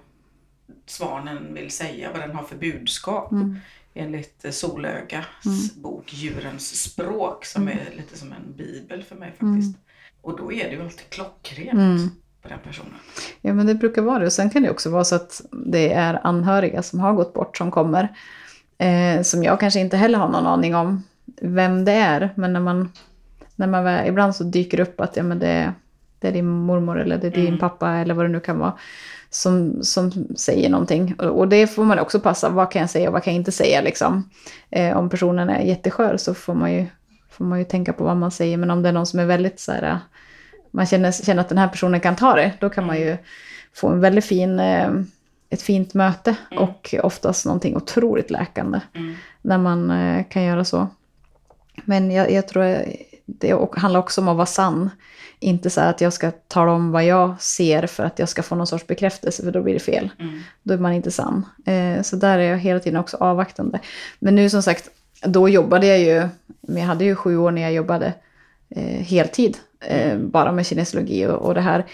svanen vill säga, vad den har för budskap. Mm. Enligt Solögas Mm. bok Djurens språk som är lite som en bibel för mig faktiskt. Och då är det ju alltid klockrent. På den personen. Ja, men det brukar vara det. Och sen kan det också vara så att det är anhöriga som har gått bort som kommer. Eh, som jag kanske inte heller har någon aning om vem det är. Men när man, när man ibland så dyker upp att ja, men det, det är din mormor eller det är din Mm. pappa eller vad det nu kan vara. Som, som säger någonting. Och, och det får man också passa. Vad kan jag säga och vad kan jag inte säga liksom. Eh, om personen är jätteskör så får man, ju, får man ju tänka på vad man säger. Men om det är någon som är väldigt så här man känner, känner att den här personen kan ta det, då kan man ju få en väldigt fin, eh, ett fint möte Mm. och oftast någonting otroligt läkande Mm. när man eh, kan göra så. Men jag, jag tror det handlar också om att vara sann. Inte så här att jag ska tala om vad jag ser för att jag ska få någon sorts bekräftelse, för då blir det fel. Mm. Då är man inte sann. Eh, så där är jag hela tiden också avvaktande. Men nu som sagt, då jobbade jag ju, men jag hade ju sju år när jag jobbade heltid. Eh, bara med kinesiologi och, och det här.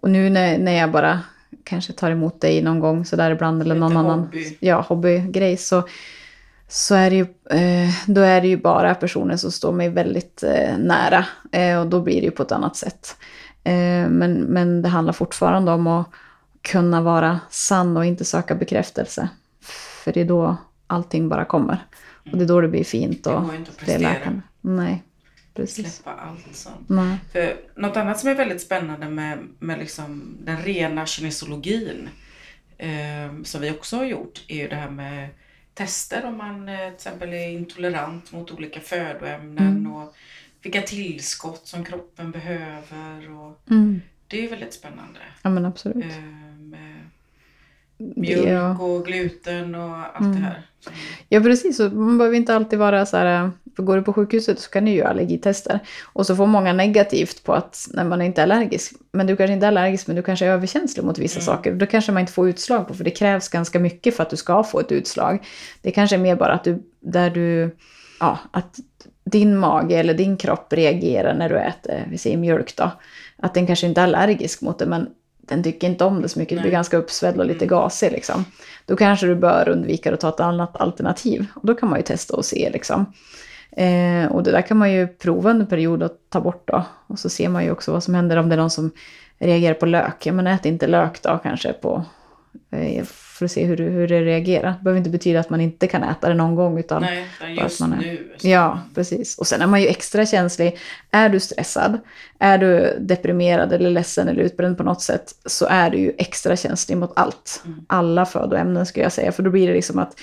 Och nu när, när jag bara kanske tar emot dig någon gång sådär ibland eller någon annan hobby. ja, hobbygrej så, så är det ju, eh, då är det ju bara personer som står mig väldigt eh, nära. Eh, och då blir det ju på ett annat sätt. Eh, men, men det handlar fortfarande om att kunna vara sann och inte söka bekräftelse. För det är då allting bara kommer. Och det är då det blir fint Det och går ju inte att det är prestera. läkande. Nej, precis. Släppa allt sånt. Nej. För något annat som är väldigt spännande med, med liksom den rena kinesologin eh, som vi också har gjort är ju det här med tester om man eh, till exempel är intolerant mot olika födoämnen Mm. och vilka tillskott som kroppen behöver. Och Mm. det är väldigt spännande. Ja men absolut. Eh, mjölk är- och gluten och allt Mm. det här. Ja precis, och man behöver inte alltid vara så här, för går du på sjukhuset så kan du göra allergitester. Och så får många negativt på att när man inte är allergisk. Men du kanske inte är allergisk men du kanske är överkänslig mot vissa Mm. saker. Då kanske man inte får utslag på, för det krävs ganska mycket för att du ska få ett utslag. Det kanske är mer bara att du, där du, ja, att din mage eller din kropp reagerar när du äter, vi säger mjölk då. Att den kanske inte är allergisk mot det men den tycker inte om det så mycket, det blir ganska uppsvälld och lite Mm. gasig liksom. Då kanske du bör undvika att ta ett annat alternativ. Och då kan man ju testa och se liksom. Eh, och det där kan man ju prova under en period och ta bort då. Och så ser man ju också vad som händer om det är någon som reagerar på lök. Ja men ät inte lök då kanske på, för att se hur, hur det reagerar. Det behöver inte betyda att man inte kan äta det någon gång utan Nej, utan bara just att man är- nu. så- Ja, precis. Och sen är man ju extra känslig. Är du stressad, är du deprimerad eller ledsen eller utbränd på något sätt så är du ju extra känslig mot allt. Mm. Alla födoämnen skulle jag säga. För då blir det liksom att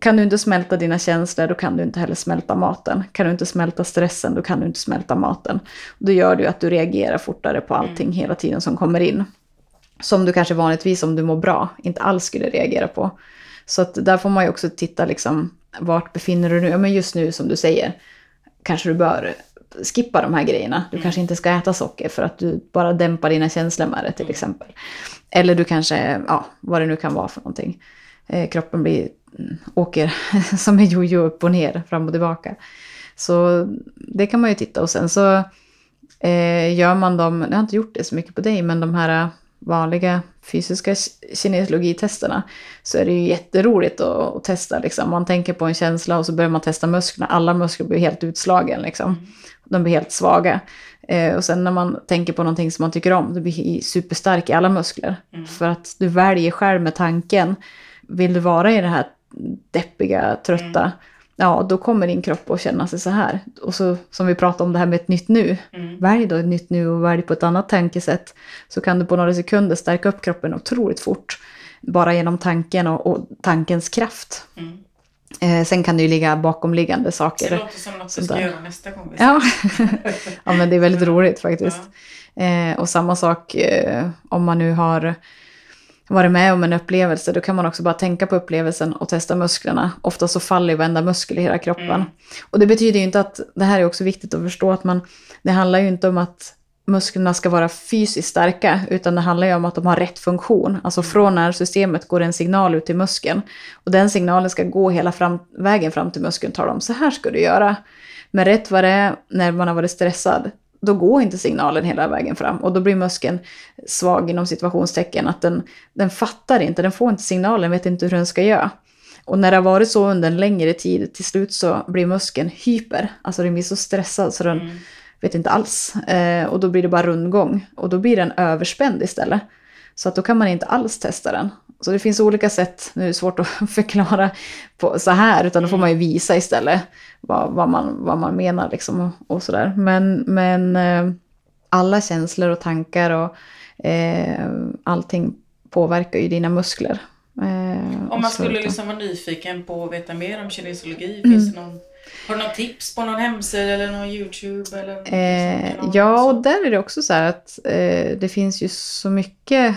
kan du inte smälta dina känslor, då kan du inte heller smälta maten. Kan du inte smälta stressen, då kan du inte smälta maten. Då gör det ju att du reagerar fortare på allting hela tiden som kommer in. Som du kanske vanligtvis, om du mår bra, inte alls skulle reagera på. Så att där får man ju också titta liksom, vart befinner du dig nu? Ja, men just nu som du säger, kanske du bör skippa de här grejerna. Du Mm. kanske inte ska äta socker för att du bara dämpar dina känslor med det till Mm. exempel. Eller du kanske, ja, vad det nu kan vara för någonting. Eh, kroppen blir, mm, åker som en jojo upp och ner, fram och tillbaka. Så det kan man ju titta och sen så eh, gör man dem, jag har inte gjort det så mycket på dig, men de här vanliga fysiska kinesiologitesterna så är det ju jätteroligt att, att testa. Liksom. Man tänker på en känsla och så börjar man testa musklerna. Alla muskler blir helt utslagen. Liksom. De blir helt svaga. Eh, och sen när man tänker på någonting som man tycker om, då blir superstark i alla muskler. Mm. För att du väljer själv med tanken, vill du vara i det här deppiga, trötta, ja då kommer din kropp att känna sig så här. Och så som vi pratade om det här med ett nytt nu, Mm. välj då ett nytt nu och välj på ett annat tankesätt. Så kan du på några sekunder stärka upp kroppen otroligt fort. Bara genom tanken och, och tankens kraft. Mm. Eh, sen kan det ju ligga bakomliggande Det saker. låter som något Sånt ska göra nästa gång. vi Ja. ja, men det är väldigt roligt faktiskt. Ja. Eh, och samma sak eh, om man nu har varit med om en upplevelse, då kan man också bara tänka på upplevelsen och testa musklerna. Ofta så faller ju varenda muskel i hela kroppen. Mm. Och det betyder ju inte att, det här är också viktigt att förstå, att man, det handlar ju inte om att musklerna ska vara fysiskt starka, utan det handlar ju om att de har rätt funktion. Alltså från nervsystemet går en signal ut till muskeln. Och den signalen ska gå hela fram, vägen fram till muskeln, talar om så här ska du göra. Men rätt vad det är, när man har varit stressad, då går inte signalen hela vägen fram. Och då blir muskeln svag inom situationstecken, att den, den fattar inte, den får inte signalen, vet inte hur den ska göra. Och när det har varit så under en längre tid, till slut så blir muskeln hyper. Alltså den blir så stressad så den Mm. vet inte alls. Eh, och då blir det bara rundgång. Och då blir den överspänd istället. Så att då kan man inte alls testa den. Så det finns olika sätt, nu är det svårt att förklara på så här, utan då får man ju visa istället vad, vad, man, vad man menar liksom och, och sådär. Men, men eh, alla känslor och tankar och eh, allting påverkar ju dina muskler. Eh, Om man skulle liksom vara nyfiken på att veta mer om kinesologi, Mm. finns det någon, har du någon tips på någon hemsida eller någon YouTube? Eller någon Eh, ja, och där är det också så här att eh, det finns ju så mycket,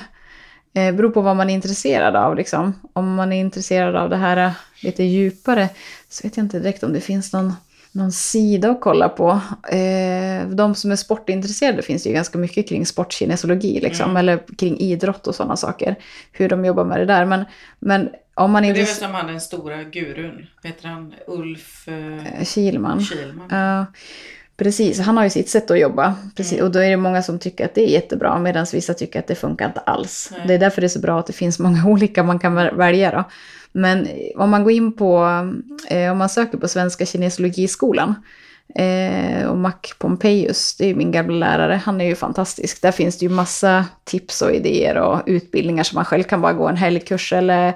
eh, beror på vad man är intresserad av. Liksom. Om man är intresserad av det här eh, lite djupare så vet jag inte direkt om det finns någon, någon sida att kolla på. Eh, de som är sportintresserade finns det ju ganska mycket kring sportkinesologi, liksom, Mm. eller kring idrott och sådana saker. Hur de jobbar med det där. Men, men om man är Men det är väl som han den stora gurun, heter han? Ulf eh, Kilman. Kilman. Ja, precis. Han har ju sitt sätt att jobba. Precis. Mm. Och då är det många som tycker att det är jättebra, medan vissa tycker att det funkar inte alls. Nej. Det är därför det är så bra att det finns många olika man kan väl- välja. Då. Men om man går in på, eh, om man söker på Svenska kinesologiskolan, eh, och Mac Pompejus, det är min gamla lärare, han är ju fantastisk. Där finns det ju massa tips och idéer och utbildningar som man själv kan bara gå en helgkurs eller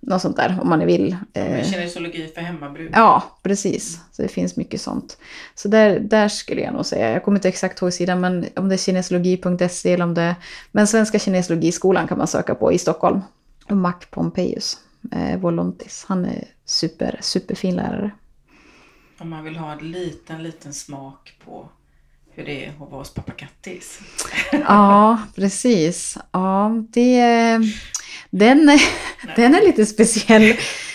något sånt där om man vill. Eh, Kinesologi för hemmabruk. Ja, precis. Så det finns mycket sånt. Så där, där skulle jag nog säga, jag kommer inte exakt ihåg sidan, men om det är kinesologi.se eller om det Men Svenska kinesologiskolan kan man söka på i Stockholm. Och Mac Pompejus, eh, Volontis, han är super, superfin lärare. Om man vill ha en liten, liten smak på hur det är att vara hos pappa Kattis. Ja, precis. Ja, det, den, den är lite speciell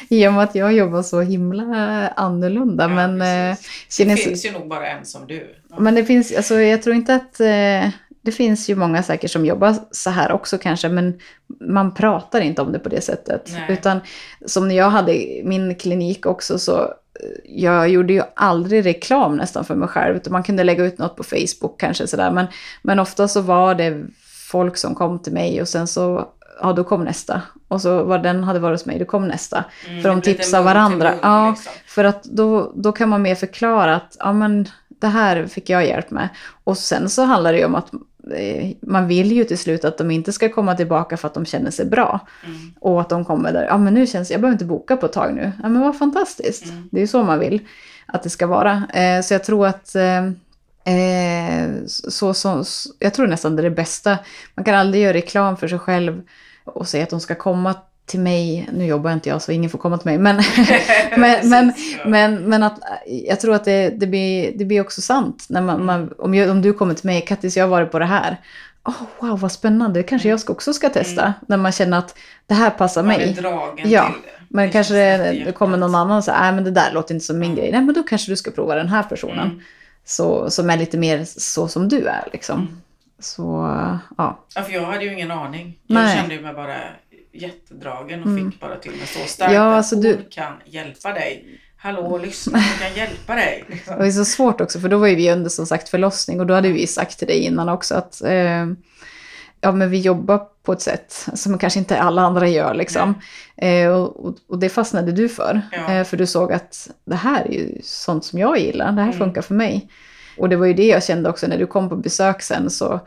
i och med att jag jobbar så himla annorlunda. Ja, men eh, precis. Det kines- finns ju nog bara en som du. Ja. Men det finns, alltså jag tror inte att, eh, det finns ju många säkert som jobbar så här också kanske, men man pratar inte om det på det sättet. Nej. Utan som när jag hade min klinik också så, eh, jag gjorde ju aldrig reklam nästan för mig själv, utan man kunde lägga ut något på Facebook kanske sådär, men, men ofta så var det folk som kom till mig och sen så, ja då kom nästa. Och så var den hade varit hos mig, då kom nästa. Mm, för de tipsar varandra. mun, Ja, liksom. för att då, då kan man mer förklara att ja, men det här fick jag hjälp med. Och sen så handlar det ju om att eh, man vill ju till slut att de inte ska komma tillbaka för att de känner sig bra. Mm. Och att de kommer där, ja men nu känns jag behöver inte boka på ett tag nu. Ja men vad fantastiskt. Mm. Det är ju så man vill att det ska vara. Eh, så jag tror att eh, eh, så, så, jag tror nästan det är det bästa. Man kan aldrig göra reklam för sig själv och säga att de ska komma till mig, nu jobbar inte jag så ingen får komma till mig, men, men, men, men, men att jag tror att det, det, blir, det blir också sant. När man, man, om, jag, om du kommer till mig, Kattis jag har varit på det här. Oh, wow, vad spännande, kanske jag också ska testa. När man känner att det här passar Man mig. Ja, det. Men Det kanske det, det kommer någon annan och säger, nej men det där låter inte som min grej. Nej men då kanske du ska prova den här personen. Mm. Så, som är lite mer så som du är liksom. Mm. Så ja. Ja, för jag hade ju ingen aning. Jag Nej. kände mig bara jättedragen och Mm. fick bara till mig så starkt Ja, att alltså hon du- kan hjälpa dig. Hallå, lyssna, hon kan hjälpa dig. Liksom. Det ju så svårt också, för då var ju vi under som sagt förlossning och då hade vi sagt till dig innan också att eh, ja, men vi jobbar på ett sätt som kanske inte alla andra gör liksom. Eh, och, och- det fastnade du för, Ja. eh, för du såg att det här är ju sånt som jag gillar, det här Mm. funkar för mig. Och det var ju det jag kände också när du kom på besök sen så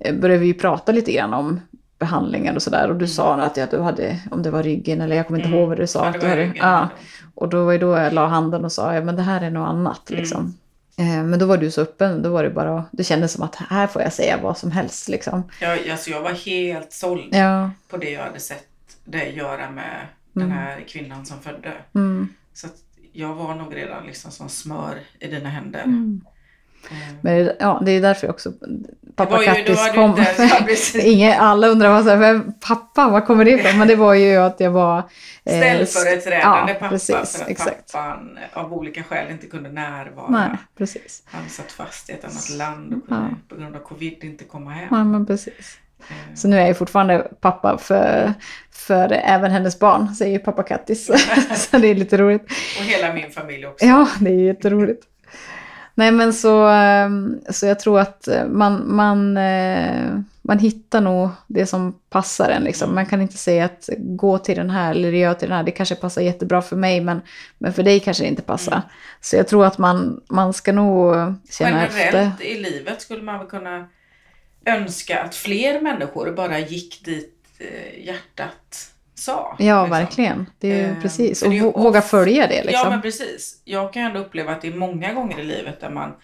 eh, började vi ju prata lite grann om behandlingar och sådär och du sa att ja, du hade, om det var ryggen eller jag kommer inte Mm. ihåg vad du sa. Ja, att du hade, ja. Och då var ju då jag la handen och sa, ja men det här är något annat Mm. liksom. Eh, Men då var du så öppen, då var det bara, det kändes som att här får jag säga vad som helst liksom. Jag, alltså, jag var helt såld Ja. på det jag hade sett dig göra med Mm. den här kvinnan som födde. Mm. Så jag var nog redan liksom som smör i dina händer. Mm. Eh, Men det- ja, det är därför också pappa Kattis kom. inte-. Ingen, alla undrar vad så här, pappa, var kommer det ifrån? Men det var ju att jag var... eh, Ställföreträdande ja, pappa precis, för att exakt. pappan av olika skäl inte kunde närvara. Nej, precis. Han satt fast i ett annat land och kunde Ja. på grund av covid inte komma hem. Ja, men precis. Eh, Så nu är jag fortfarande pappa för, för även hennes barn, säger pappa Kattis. så det är lite roligt. Och hela min familj också. Ja, det är jätteroligt. Nej men så, ehm, så jag tror att eh, man, man, eh, man hittar nog det som passar en. Liksom. Man kan inte säga att gå till den här eller gör till den här. Det kanske passar jättebra för mig men, men för dig kanske det inte passar. Mm. Så jag tror att man, man ska nog känna efter. Generellt i livet skulle man väl kunna önska att fler människor bara gick dit eh, hjärtat sa. Ja, liksom. verkligen. Det är ju Eh, precis. Och det våga off- följa det liksom. Ja, men precis. Jag kan ändå uppleva att det är många gånger i livet där man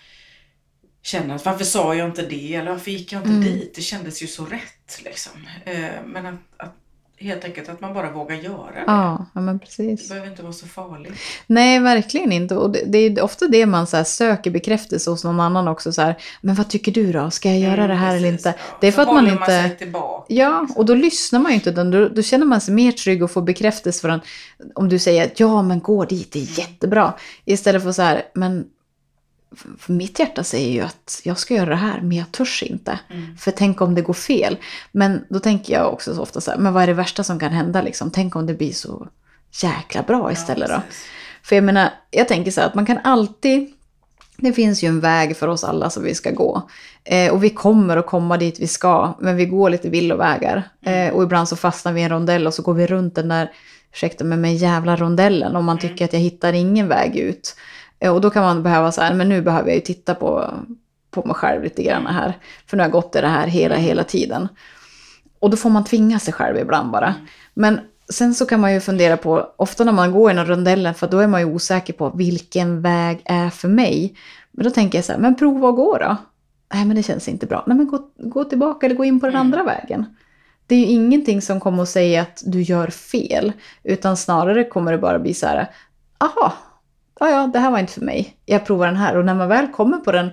känner att varför sa jag inte det eller varför gick jag inte Mm. dit? Det kändes ju så rätt liksom. Eh, men att, att helt enkelt att man bara vågar göra det. Ja, ja, men Det precis. behöver inte vara så farligt. Nej, verkligen inte. Och det, det är ofta det man så söker bekräftelse hos någon annan också. Så här, men vad tycker du då? Ska jag göra Mm, det här eller precis, inte? ja. Det är Så för att man inte... Man sig tillbaka. Ja, och då lyssnar man ju inte. Utan då, då känner man sig mer trygg och får bekräftelse för en, om du säger att ja, men gå dit, det är jättebra. Istället för så här, men mitt hjärta säger ju att jag ska göra det här, men jag törs inte. Mm. För tänk om det går fel. Men då tänker jag också så ofta så här, men vad är det värsta som kan hända liksom? Tänk om det blir så jäkla bra istället ja, då. För jag menar, jag tänker så här att man kan alltid... Det finns ju en väg för oss alla som vi ska gå. Eh, och vi kommer att komma dit vi ska, men vi går lite villovägar. Eh, och ibland så fastnar vi i en rondell och så går vi runt den där, ursäkta mig, med jävla rondellen. Om man Mm. tycker att jag hittar ingen väg ut. Eh, och då kan man behöva så här, men nu behöver jag ju titta på, på mig själv lite grann här. För nu har jag gått i det här hela, hela tiden. Och då får man tvinga sig själv ibland bara. Mm. Men sen så kan man ju fundera på, ofta när man går i den rondellen, för då är man ju osäker på vilken väg är för mig. Men då tänker jag så här, men prova att gå då. Nej men det känns inte bra. Nej men gå, gå tillbaka eller gå in på den Mm. andra vägen. Det är ju ingenting som kommer att säga att du gör fel. Utan snarare kommer det bara bli så här, aha, ja ja det här var inte för mig. Jag provar den här. Och när man väl kommer på den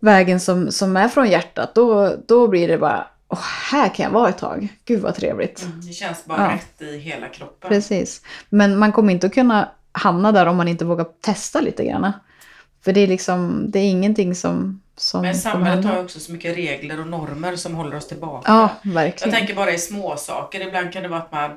vägen som, som är från hjärtat, då, då blir det bara, åh, här kan jag vara ett tag. Gud vad trevligt. Mm, Det känns bara Ja. rätt i hela kroppen. Precis. Men man kommer inte att kunna hamna där om man inte vågar testa lite grann. För det är liksom, det är ingenting som, Men samhället har också så mycket regler och normer som håller oss tillbaka. Ja, Jag verkligen. tänker bara i små saker. Ibland kan det vara att man,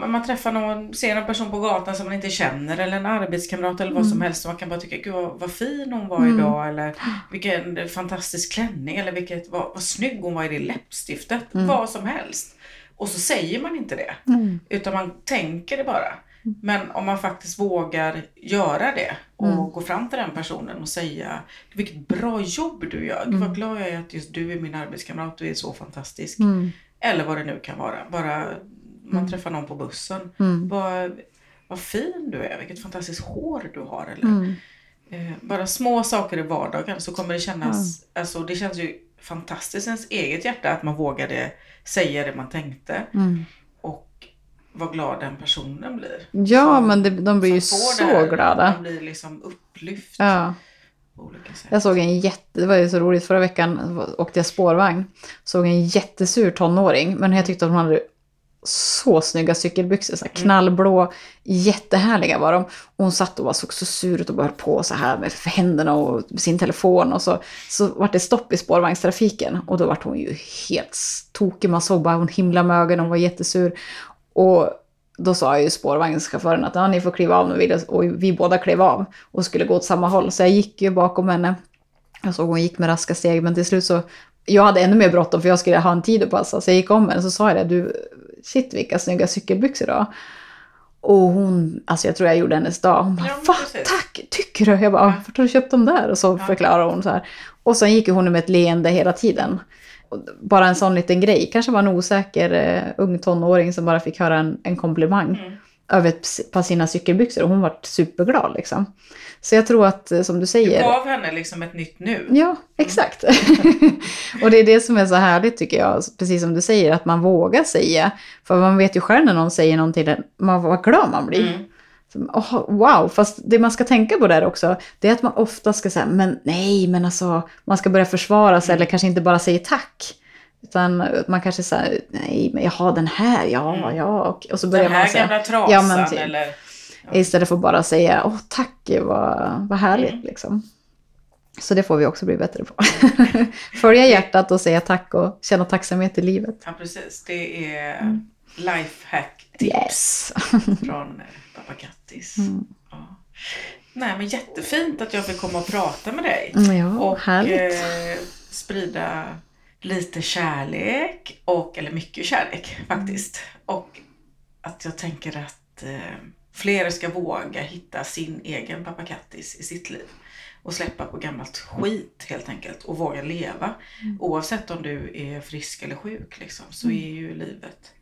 ja, man träffar någon, ser en person på gatan som man inte känner eller en arbetskamrat eller vad som helst. Och man kan bara tycka, gud vad, vad fin hon var Mm. idag. Eller vilken fantastisk klänning. Eller vilket, vad, vad snygg hon var i det läppstiftet. Vad som helst. Och så säger man inte det. Mm. Utan man tänker det bara. Men om man faktiskt vågar göra det och Mm. gå fram till den personen och säga vilket bra jobb du gör. Gud, vad glad jag är att just du är min arbetskamrat. Du är så fantastisk. Mm. Eller vad det nu kan vara. Bara man träffar någon på bussen. Mm. Vad, vad fin du är. Vilket fantastiskt hår du har. Eller, Mm. eh, bara små saker i vardagen så kommer det kännas. Alltså, det känns ju fantastiskt i ens eget hjärta att man vågade säga det man tänkte. Mm. Och vad glad den personen blir. Ja, Som- men det, de blir ju så här. glada. Man blir liksom upplyft Ja. Jag såg en jätte, det var ju så roligt, förra veckan åkte jag spårvagn. Såg en jättesur tonåring, men jag tyckte att hon hade så snygga cykelbyxor, så här knallblå, jättehärliga var de. Och hon satt och bara såg så sur ut och bara höll på så här med händerna och sin telefon. Och så, så var det stopp i spårvagnstrafiken och då var hon ju helt tokig. Man såg bara hon himla med ögonen, hon var jättesur. Och då sa ju spårvagnschauffören att ja, ni får kliva av nu vill och vi båda klev av och skulle gå åt samma håll. Så jag gick ju bakom henne. Jag såg hon gick med raska steg men till slut så jag hade ännu mer bråttom för jag skulle ha en tid att passa. Så jag gick om henne så sa jag det, du, shit vilka snygga cykelbyxor du har. Och hon, alltså jag tror jag gjorde hennes dag. Hon bara, Ja, va, tack, tycker du? Jag bara, Ja. vart har du köpt dem där? Och så Ja. förklarade hon så här. Och sen gick hon med ett leende hela tiden. Bara en sån liten grej, kanske var en osäker eh, ung tonåring som bara fick höra en, en komplimang Mm. Över ett par sina cykelbyxor och hon var superglad liksom. Så jag tror att, eh, som du Du säger, gav henne liksom ett nytt nu. Ja, exakt. och det är det som är så härligt tycker jag, precis som du säger, att man vågar säga. För man vet ju själv när någon säger någonting, man, vad glad man blir. Mm. Åh, wow, fast det man ska tänka på där också, det är att man ofta ska säga, men nej, men alltså, man ska börja försvara sig Mm. eller kanske inte bara säga tack. Utan man kanske säger, nej, men jag har den här, ja, Mm. ja, och, och så börjar Den man här säga. gamla trasan Ja, men typ. eller... Istället för att bara säga åh tack, vad, vad härligt Mm. liksom. Så det får vi också bli bättre på. Följa hjärtat och säga tack och känna tacksamhet i livet. Ja, precis. Det är Mm. lifehack tips Yes! från eh, Pappa Kattis. Mm. Ja. Nej, men jättefint att jag fick komma och prata med dig. Ja, och eh, sprida lite kärlek, och, eller mycket kärlek faktiskt. Och att jag tänker att eh, fler ska våga hitta sin egen Pappa Kattis i sitt liv. Och släppa på gammalt skit helt enkelt och våga leva. Oavsett om du är frisk eller sjuk liksom, så är ju livet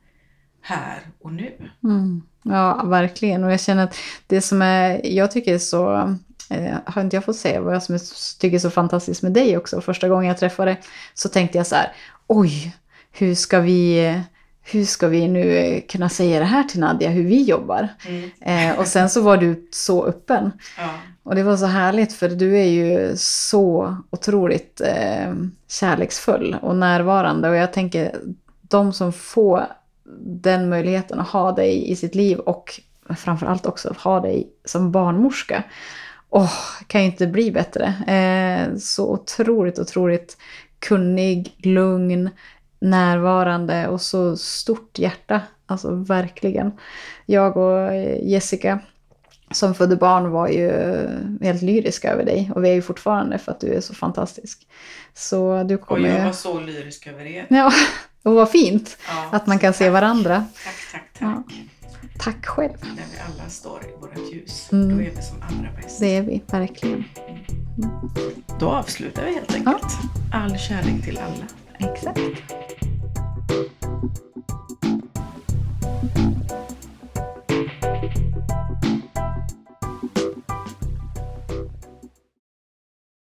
här och nu. Mm. Ja, verkligen. Och jag känner att det som är, jag tycker är så, eh, har inte jag fått säga vad jag som är, tycker är så fantastiskt med dig också. Första gången jag träffade så tänkte jag så här, oj, hur ska vi, hur ska vi nu eh, kunna säga det här till Nadja, hur vi jobbar? Mm. Eh, och sen så var du så öppen. Ja. Och det var så härligt för du är ju så otroligt eh, kärleksfull och närvarande. Och jag tänker, de som får den möjligheten att ha dig i sitt liv och framförallt också ha dig som barnmorska. Åh, kan ju inte bli bättre. Eh, så otroligt, otroligt kunnig, lugn, närvarande och så stort hjärta. Alltså verkligen. Jag och eh, Jessica som födde barn var ju helt lyriska över dig. Och vi är ju fortfarande för att du är så fantastisk. Så du Och kommer jag ju... var så lyrisk över er. Ja, och vad fint Ja, att man kan se tack. varandra. Tack, tack, tack. Ja. Tack själv. När vi alla står i vårt ljus, mm. då är vi som allra bäst. Det är vi, verkligen. Mm. Då avslutar vi helt enkelt. Ja. All kärlek till alla. Exakt.